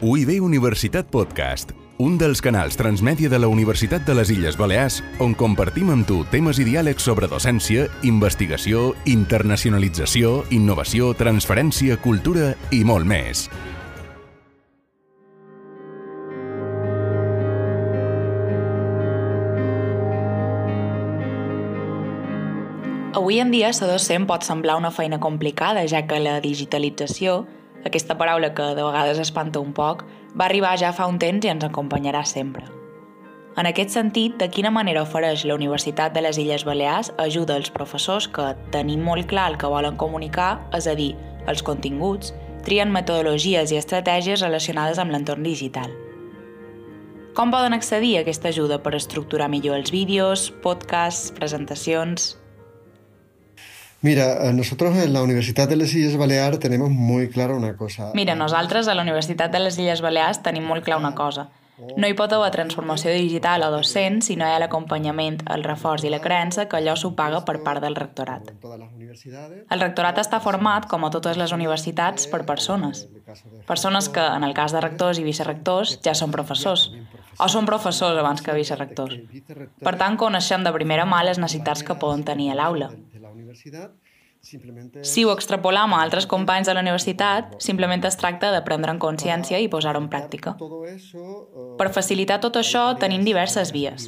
UIB Universitat Podcast, un dels canals transmèdia de la Universitat de les Illes Balears on compartim amb tu temes i diàlegs sobre docència, investigació, internacionalització, innovació, transferència, cultura i molt més. Avui en dia, ser docent pot semblar una feina complicada, ja que la digitalització aquesta paraula que de vegades espanta un poc, va arribar ja fa un temps i ens acompanyarà sempre. En aquest sentit, de quina manera ofereix la Universitat de les Illes Balears ajuda als professors que tenim molt clar el que volen comunicar, és a dir, els continguts, trien metodologies i estratègies relacionades amb l'entorn digital. Com poden accedir a aquesta ajuda per estructurar millor els vídeos, podcasts, presentacions... Mira, eh, nosotros en la Universitat de les Illes Balears tenemos muy clara una cosa. Mira, nosaltres a la Universitat de les Illes Balears tenim molt clar una cosa. No hi pot haver transformació digital o docent si no hi ha l'acompanyament, el reforç i la creença que allò s'ho paga per part del rectorat. El rectorat està format, com a totes les universitats, per persones. Persones que, en el cas de rectors i vicerrectors, ja són professors, o són professors abans que vicerrectors. Per tant, coneixem de primera mà les necessitats que poden tenir a l'aula. Si ho extrapolam a altres companys de la universitat, simplement es tracta de prendre en consciència i posar-ho en pràctica. Per facilitar tot això tenim diverses vies.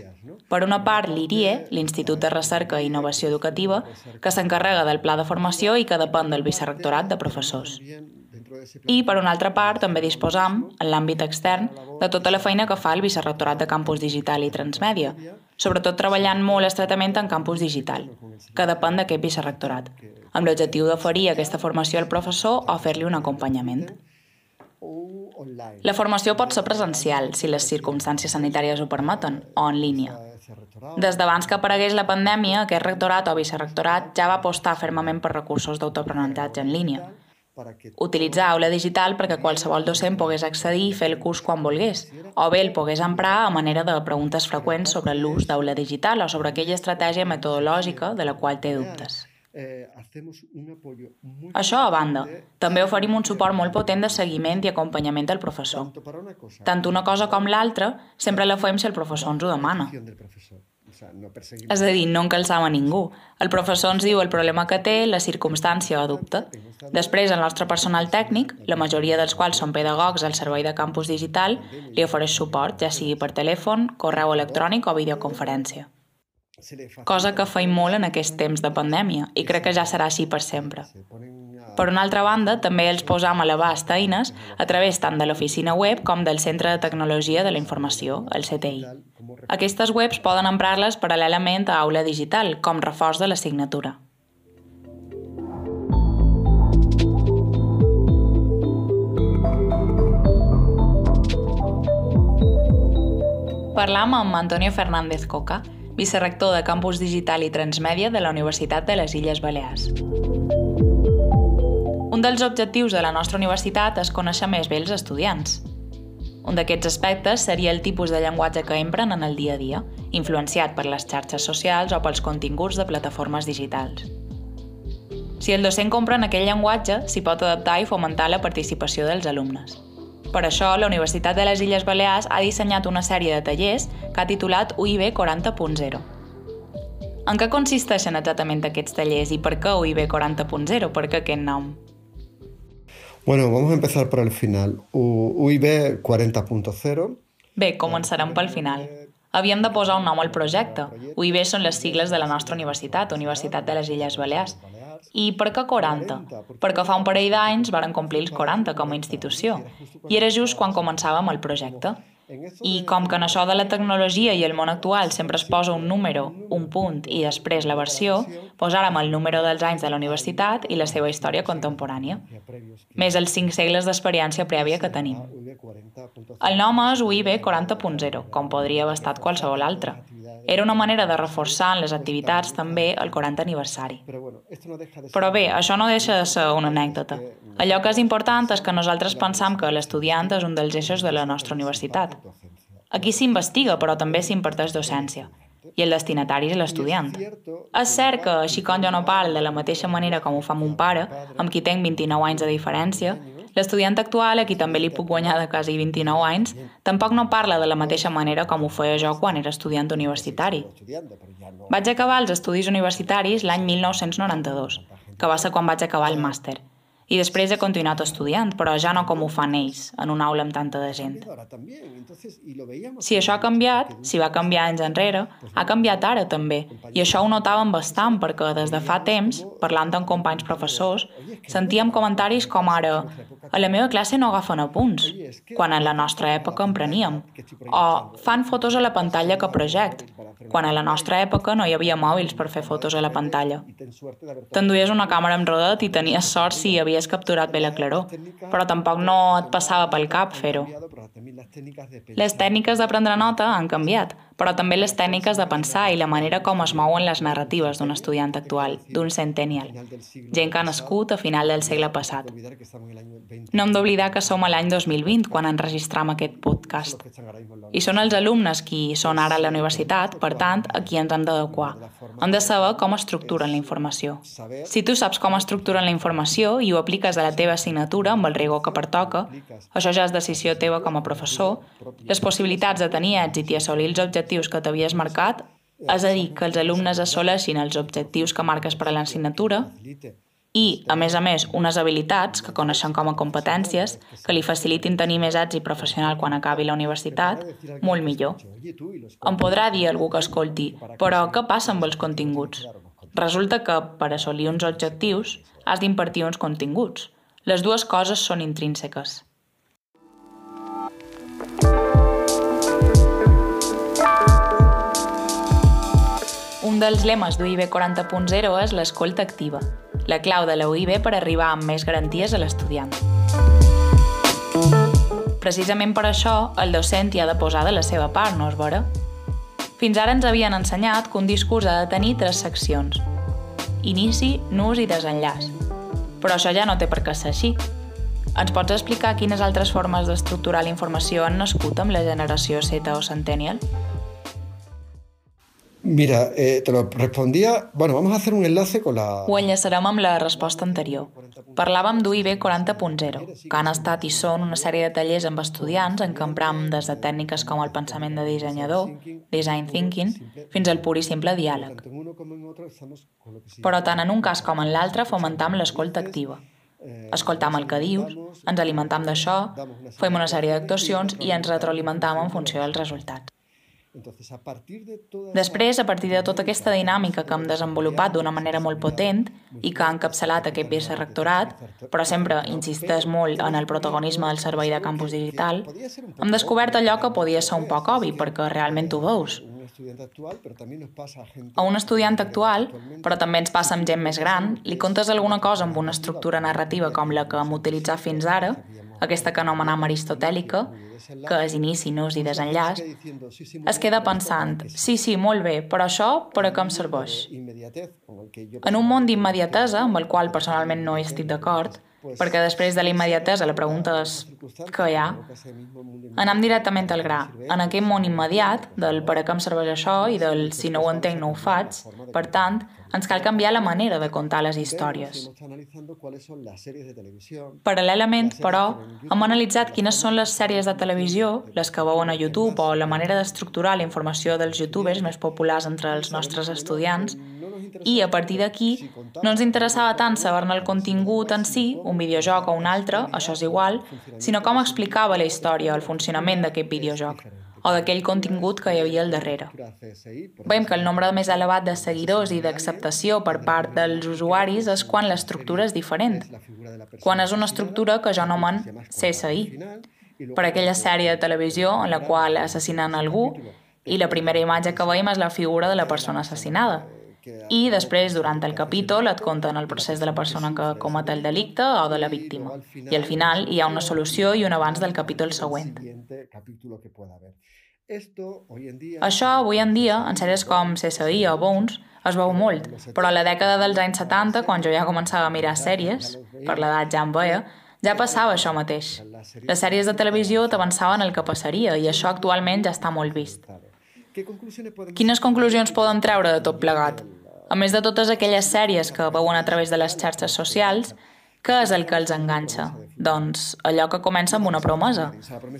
Per una part, l'IRIE, l'Institut de Recerca i Innovació Educativa, que s'encarrega del pla de formació i que depèn del vicerrectorat de professors. I, per una altra part, també disposam, en l'àmbit extern, de tota la feina que fa el Vicerrectorat de Campus Digital i Transmèdia, sobretot treballant molt estretament en campus digital, que depèn d'aquest vicerrectorat, amb l'objectiu d'oferir aquesta formació al professor o fer-li un acompanyament. La formació pot ser presencial, si les circumstàncies sanitàries ho permeten, o en línia. Des d'abans que aparegués la pandèmia, aquest rectorat o vicerrectorat ja va apostar fermament per recursos d'autoaprenentatge en línia, Utilitzar aula digital perquè qualsevol docent pogués accedir i fer el curs quan volgués, o bé el pogués emprar a manera de preguntes freqüents sobre l'ús d'aula digital o sobre aquella estratègia metodològica de la qual té dubtes. Això a banda, també oferim un suport molt potent de seguiment i acompanyament del professor. Tant una cosa com l'altra sempre la fem si el professor ens ho demana. És a dir, no encalçam a ningú. El professor ens diu el problema que té, la circumstància o dubte. Després, el nostre personal tècnic, la majoria dels quals són pedagogs al servei de campus digital, li ofereix suport, ja sigui per telèfon, correu electrònic o videoconferència. Cosa que feim molt en aquest temps de pandèmia i crec que ja serà així per sempre. Per una altra banda, també els posam a l'abast eines a través tant de l'oficina web com del Centre de Tecnologia de la Informació, el CTI. Aquestes webs poden emprar-les paral·lelament a aula digital, com reforç de l'assignatura. Parlam amb Antonio Fernández Coca, vicerrector de Campus Digital i Transmèdia de la Universitat de les Illes Balears. Un dels objectius de la nostra universitat és conèixer més bé els estudiants. Un d'aquests aspectes seria el tipus de llenguatge que empren en el dia a dia, influenciat per les xarxes socials o pels continguts de plataformes digitals. Si el docent compra en aquell llenguatge, s'hi pot adaptar i fomentar la participació dels alumnes. Per això, la Universitat de les Illes Balears ha dissenyat una sèrie de tallers que ha titulat UIB 40.0 en què consisteixen exactament aquests tallers i per què UIB 40.0? Per què aquest nom? Bueno, vamos a empezar por el final. UIB 40.0. Bé, començarem pel final. Havíem de posar un nom al projecte. UIB són les sigles de la nostra universitat, Universitat de les Illes Balears. I per què 40? Perquè fa un parell d'anys varen complir els 40 com a institució. I era just quan començàvem el projecte. I com que en això de la tecnologia i el món actual sempre es posa un número, un punt i després la versió, posàrem el número dels anys de la universitat i la seva història contemporània, més els cinc segles d'experiència prèvia que tenim. El nom és UIB 40.0, com podria haver estat qualsevol altre. Era una manera de reforçar en les activitats també el 40 aniversari. Però bé, això no deixa de ser una anècdota. Allò que és important és que nosaltres pensam que l'estudiant és un dels eixos de la nostra universitat. Aquí s'investiga, però també s'imparteix docència i el destinatari és l'estudiant. És cert que, així com jo no parlo de la mateixa manera com ho fa mon pare, amb qui tenc 29 anys de diferència, L'estudiant actual, a qui també li puc guanyar de quasi 29 anys, tampoc no parla de la mateixa manera com ho feia jo quan era estudiant universitari. Vaig acabar els estudis universitaris l'any 1992, que va ser quan vaig acabar el màster, i després he continuat estudiant, però ja no com ho fan ells, en una aula amb tanta de gent. Si això ha canviat, si va canviar anys enrere, ha canviat ara també, i això ho notàvem bastant perquè des de fa temps, parlant amb companys professors, sentíem comentaris com ara a la meva classe no agafen apunts, quan en la nostra època en preníem, o fan fotos a la pantalla que project, quan a la nostra època no hi havia mòbils per fer fotos a la pantalla. T'enduies una càmera amb rodet i tenies sort si havies capturat bé la claror, però tampoc no et passava pel cap fer-ho. Les tècniques de prendre nota han canviat, però també les tècniques de pensar i la manera com es mouen les narratives d'un estudiant actual, d'un centennial, gent que ha nascut a final del segle passat. No hem d'oblidar que som a l'any 2020 quan enregistram aquest podcast. I són els alumnes qui són ara a la universitat, per tant, a qui ens hem d'adequar. Hem de saber com estructuren la informació. Si tu saps com estructuren la informació i ho apliques a la teva assignatura amb el rigor que pertoca, això ja és decisió teva com a professor, les possibilitats de tenir èxit i assolir els objectius que t'havies marcat, és a dir, que els alumnes assoleixin els objectius que marques per a l'assignatura, i, a més a més, unes habilitats que coneixen com a competències que li facilitin tenir més èxit professional quan acabi la universitat, molt millor. Em podrà dir algú que escolti, però què passa amb els continguts? Resulta que, per assolir uns objectius, has d'impartir uns continguts. Les dues coses són intrínseques. Dels lemes d'UIB 40.0 és l'escolta activa, la clau de la UIB per arribar amb més garanties a l'estudiant. Precisament per això, el docent hi ha de posar de la seva part, no és vera? Fins ara ens havien ensenyat que un discurs ha de tenir tres seccions. Inici, nus i desenllaç. Però això ja no té per què ser així. Ens pots explicar quines altres formes d'estructurar la informació han nascut amb la generació Z o Centennial? Mira, eh, te lo respondía... Bueno, vamos a hacer un enlace con la... Ho enllaçarem amb la resposta anterior. Parlàvem d'UIB 40.0, que han estat i són una sèrie de tallers amb estudiants en què empram des de tècniques com el pensament de dissenyador, design thinking, fins al pur i simple diàleg. Però tant en un cas com en l'altre fomentam l'escolta activa. Escoltam el que dius, ens alimentam d'això, fem una sèrie d'actuacions i ens retroalimentam en funció dels resultats. Després, a partir de tota aquesta dinàmica que hem desenvolupat d'una manera molt potent i que ha encapçalat aquest vice-rectorat, però sempre insisteix molt en el protagonisme del servei de campus digital, hem descobert allò que podia ser un poc obvi, perquè realment ho veus. A un estudiant actual, però també ens passa amb gent més gran, li contes alguna cosa amb una estructura narrativa com la que hem utilitzat fins ara, aquesta que anomenam aristotèlica, que és inici, nus i desenllaç, es queda pensant, sí, sí, molt bé, però això per a què em serveix? En un món d'immediatesa, amb el qual personalment no hi estic d'acord, perquè després de la immediatesa la pregunta és què hi ha? Anem directament al gra. En aquest món immediat, del per a què em serveix això i del si no ho entenc no ho faig, per tant, ens cal canviar la manera de contar les històries. Paral·lelament, però, hem analitzat quines són les sèries de televisió, les que veuen a YouTube o la manera d'estructurar la informació dels youtubers més populars entre els nostres estudiants, i a partir d'aquí no ens interessava tant saber-ne el contingut en si, un videojoc o un altre, això és igual, sinó com explicava la història, el funcionament d'aquest videojoc o d'aquell contingut que hi havia al darrere. Veiem que el nombre més elevat de seguidors i d'acceptació per part dels usuaris és quan l'estructura és diferent, quan és una estructura que jo nomen CSI, per aquella sèrie de televisió en la qual assassinen algú i la primera imatge que veiem és la figura de la persona assassinada. I després, durant el capítol, et conten el procés de la persona que comet el delicte o de la víctima. I al final hi ha una solució i un abans del capítol següent. Això, avui en dia, en sèries com CSI o Bones, es veu molt, però a la dècada dels anys 70, quan jo ja començava a mirar sèries, per l'edat ja em veia, ja passava això mateix. Les sèries de televisió t'avançaven el que passaria i això actualment ja està molt vist. Quines conclusions poden treure de tot plegat? A més de totes aquelles sèries que veuen a través de les xarxes socials, Què és el que els enganxa? Doncs allò que comença amb una promesa.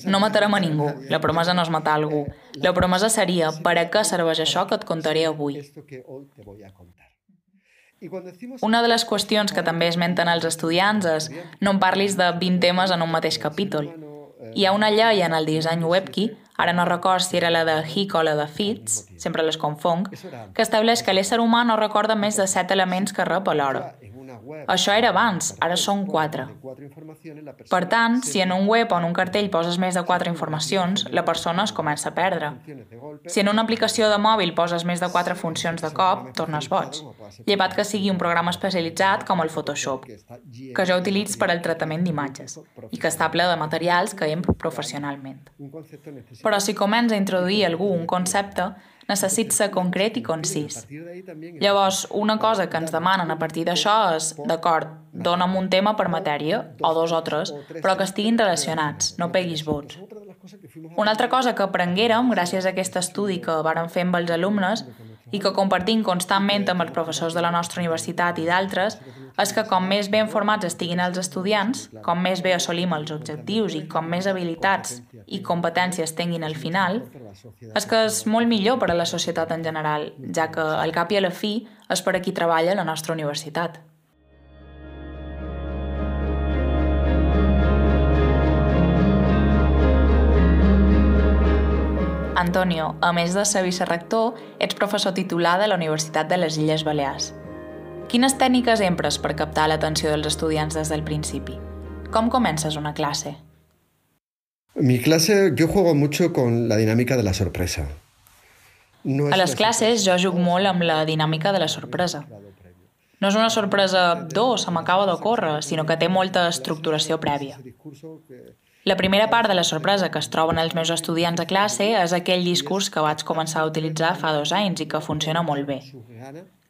No matarem a ningú. La promesa no és matar algú. La promesa seria per a què serveix això que et contaré avui. Una de les qüestions que també esmenten els estudiants és no em parlis de 20 temes en un mateix capítol. Hi ha una llei en el disseny WebKey ara no record si era la de Hick o la de Fitz, sempre les confong, que estableix que l'ésser humà no recorda més de set elements que rep alhora. Això era abans, ara són quatre. Per tant, si en un web o en un cartell poses més de quatre informacions, la persona es comença a perdre. Si en una aplicació de mòbil poses més de quatre funcions de cop, tornes boig. Llevat que sigui un programa especialitzat com el Photoshop, que jo utilitzo per al tractament d'imatges i que està ple de materials que empro professionalment. Però si comença a introduir algú un concepte, necessita ser concret i concís. Llavors, una cosa que ens demanen a partir d'això és, d'acord, dona'm un tema per matèria, o dos o tres, però que estiguin relacionats, no peguis vots. Una altra cosa que aprenguérem, gràcies a aquest estudi que varen fer amb els alumnes, i que compartim constantment amb els professors de la nostra universitat i d'altres, és que com més ben formats estiguin els estudiants, com més bé assolim els objectius i com més habilitats i competències tinguin al final, és que és molt millor per a la societat en general, ja que al cap i a la fi és per a qui treballa la nostra universitat. Antonio, a més de ser vicerrector, ets professor titular de la Universitat de les Illes Balears. Quines tècniques empres per captar l'atenció dels estudiants des del principi? Com comences una clase? Mi clase, yo juego mucho con la dinámica de la sorpresa. No a les classes jo jugo molt amb la dinàmica de la sorpresa. No és una sorpresa, dos, se m'acaba d'ocórrer, sinó que té molta estructuració prèvia. La primera part de la sorpresa que es troben els meus estudiants a classe és aquell discurs que vaig començar a utilitzar fa dos anys i que funciona molt bé.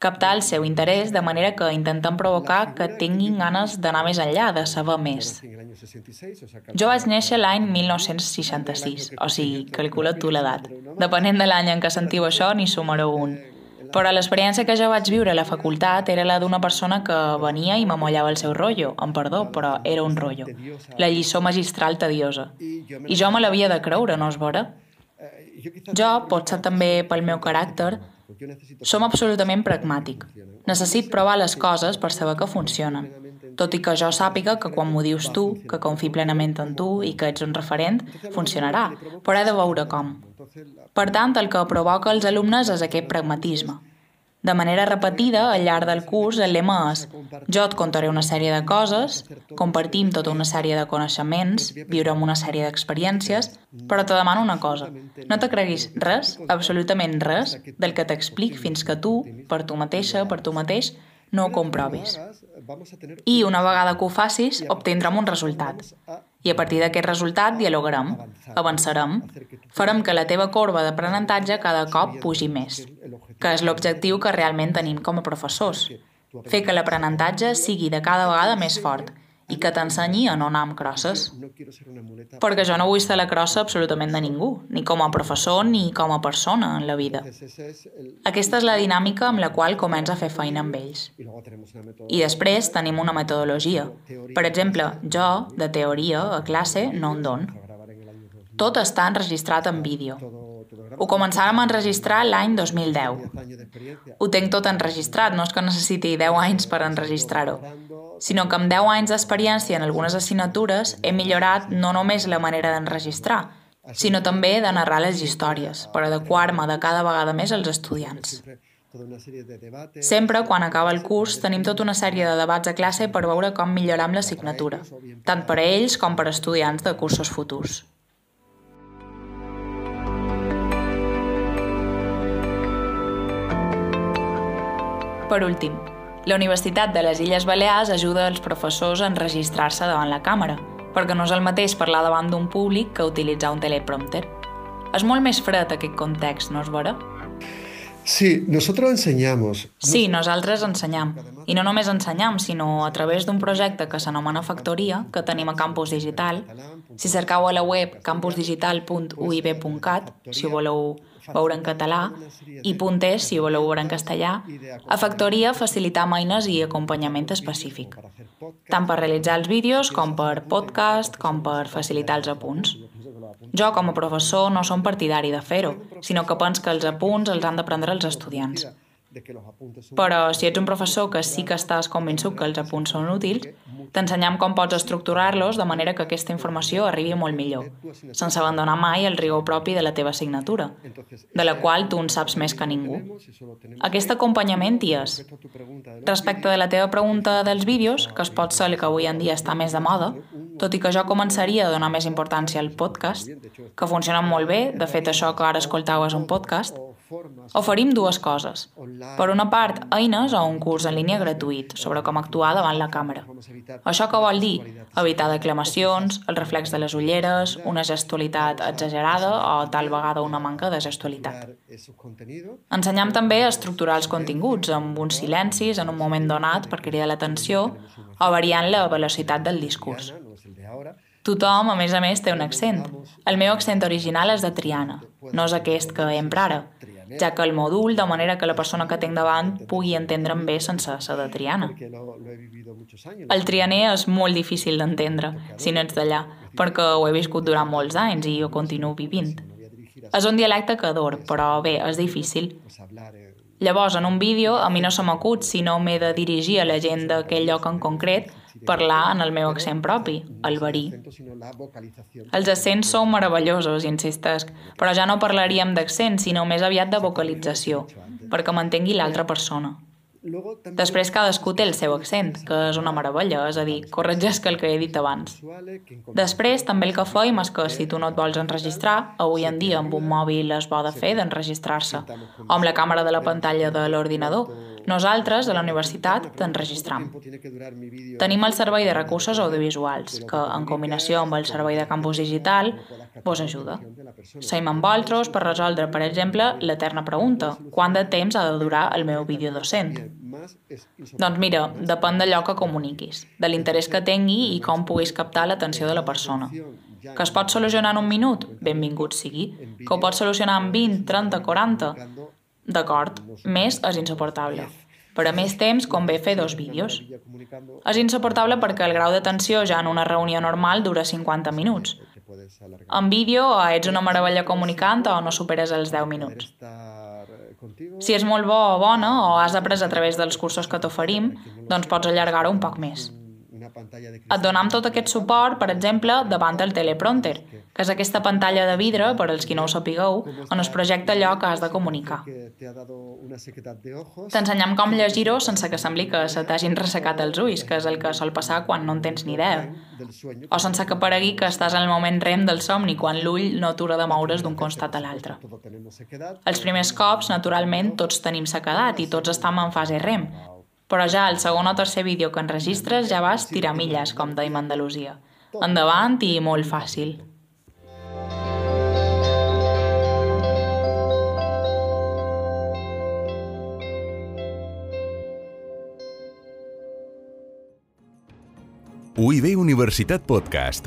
Captar el seu interès de manera que intentem provocar que tinguin ganes d'anar més enllà, de saber més. Jo vaig néixer l'any 1966, o sigui, calcula tu l'edat. Depenent de l'any en què sentiu això, n'hi sumareu un. Però l'experiència que jo vaig viure a la facultat era la d'una persona que venia i m'amollava el seu rotllo, amb perdó, però era un rotllo. La lliçó magistral tediosa. I jo me l'havia de creure, no és vera? Jo, potser també pel meu caràcter, som absolutament pragmàtic. Necessit provar les coses per saber que funcionen. Tot i que jo sàpiga que quan m'ho dius tu, que confi plenament en tu i que ets un referent, funcionarà, però he de veure com. Per tant, el que provoca els alumnes és aquest pragmatisme. De manera repetida, al llarg del curs, el lema és jo et contaré una sèrie de coses, compartim tota una sèrie de coneixements, viurem una sèrie d'experiències, però te demano una cosa. No te creguis res, absolutament res, del que t'explic fins que tu, per tu mateixa, per tu mateix, no ho comprovis. I una vegada que ho facis, obtindrem un resultat. I a partir d'aquest resultat dialogarem, avançarem, farem que la teva corba d'aprenentatge cada cop pugi més, que és l'objectiu que realment tenim com a professors. Fer que l'aprenentatge sigui de cada vegada més fort i que t'ensenyi a no anar amb crosses. Perquè jo no vull ser la crossa absolutament de ningú, ni com a professor ni com a persona en la vida. Aquesta és la dinàmica amb la qual comença a fer feina amb ells. I després tenim una metodologia. Per exemple, jo, de teoria, a classe, no en dono. Tot està enregistrat en vídeo. Ho començàrem a enregistrar l'any 2010. Ho tenc tot enregistrat, no és que necessiti 10 anys per enregistrar-ho sinó que amb 10 anys d'experiència en algunes assignatures he millorat no només la manera d'enregistrar, sinó també de narrar les històries, per adequar-me de cada vegada més als estudiants. Sempre, quan acaba el curs, tenim tota una sèrie de debats a classe per veure com millorar amb l'assignatura, tant per a ells com per a estudiants de cursos futurs. Per últim, la Universitat de les Illes Balears ajuda els professors a enregistrar-se davant la càmera, perquè no és el mateix parlar davant d'un públic que utilitzar un teleprompter. És molt més fred aquest context, no és vera? Sí, nosotros enseñamos. Sí, nosaltres ensenyam. I no només ensenyam, sinó a través d'un projecte que s'anomena Factoria, que tenim a Campus Digital. Si cercau a la web campusdigital.uib.cat, si voleu veure en català, i puntes, si voleu veure en castellà, a Factoria facilitam eines i acompanyament específic, tant per realitzar els vídeos com per podcast, com per facilitar els apunts. Jo, com a professor, no som partidari de fer-ho, sinó que pens que els apunts els han de prendre els estudiants. Però si ets un professor que sí que estàs convençut que els apunts són útils, t'ensenyam com pots estructurar-los de manera que aquesta informació arribi molt millor, sense abandonar mai el rigor propi de la teva assignatura, de la qual tu en saps més que ningú. Aquest acompanyament hi és. Respecte de la teva pregunta dels vídeos, que es pot ser que avui en dia està més de moda, tot i que jo començaria a donar més importància al podcast, que funcionen molt bé, de fet això que ara escoltau és un podcast, Oferim dues coses. Per una part, eines o un curs en línia gratuït sobre com actuar davant la càmera. Això què vol dir? Evitar declamacions, el reflex de les ulleres, una gestualitat exagerada o tal vegada una manca de gestualitat. Ensenyam també a estructurar els continguts amb uns silencis en un moment donat per cridar l'atenció o variant la velocitat del discurs. Tothom, a més a més, té un accent. El meu accent original és de Triana, no és aquest que empra ara ja que el mòdul, de manera que la persona que tinc davant pugui entendre'm bé sense ser de Triana. El trianer és molt difícil d'entendre, si no ets d'allà, perquè ho he viscut durant molts anys i ho continuo vivint. És un dialecte que ador, però bé, és difícil. Llavors, en un vídeo, a mi no se m'acut si no m'he de dirigir a la gent d'aquell lloc en concret parlar en el meu accent propi, el verí. Els accents són meravellosos, insistesc, però ja no parlaríem d'accent, sinó més aviat de vocalització, perquè m'entengui l'altra persona. Després cadascú té el seu accent, que és una meravella, és a dir, corregeix que el que he dit abans. Després, també el que feim és que si tu no et vols enregistrar, avui en dia amb un mòbil es bo de fer d'enregistrar-se, o amb la càmera de la pantalla de l'ordinador, nosaltres, a la universitat, t'enregistram. Tenim el servei de recursos audiovisuals, que, en combinació amb el servei de campus digital, vos ajuda. Seim amb vosaltres per resoldre, per exemple, l'eterna pregunta quant de temps ha de durar el meu vídeo docent? Doncs mira, depèn d'allò que comuniquis, de l'interès que tingui i com puguis captar l'atenció de la persona. Que es pot solucionar en un minut? Benvingut sigui. Que ho pots solucionar en 20, 30, 40? D'acord, més és insuportable. Per a més temps convé fer dos vídeos. És insuportable perquè el grau de tensió ja en una reunió normal dura 50 minuts. En vídeo o ets una meravella comunicant o no superes els 10 minuts. Si és molt bo o bona o has après a través dels cursos que t'oferim, doncs pots allargar-ho un poc més. Et donam tot aquest suport, per exemple, davant del teleprompter, que és aquesta pantalla de vidre, per als qui no ho sapigueu, on es projecta allò que has de comunicar. T'ensenyam com llegir-ho sense que sembli que se t'hagin ressecat els ulls, que és el que sol passar quan no en tens ni idea. O sense que paregui que estàs en el moment rem del somni, quan l'ull no atura de moure's d'un costat a l'altre. Els primers cops, naturalment, tots tenim sequedat i tots estem en fase rem, però ja el segon o tercer vídeo que enregistres ja vas tirar milles, com deim Andalusia. Endavant i molt fàcil. UIB Universitat Podcast,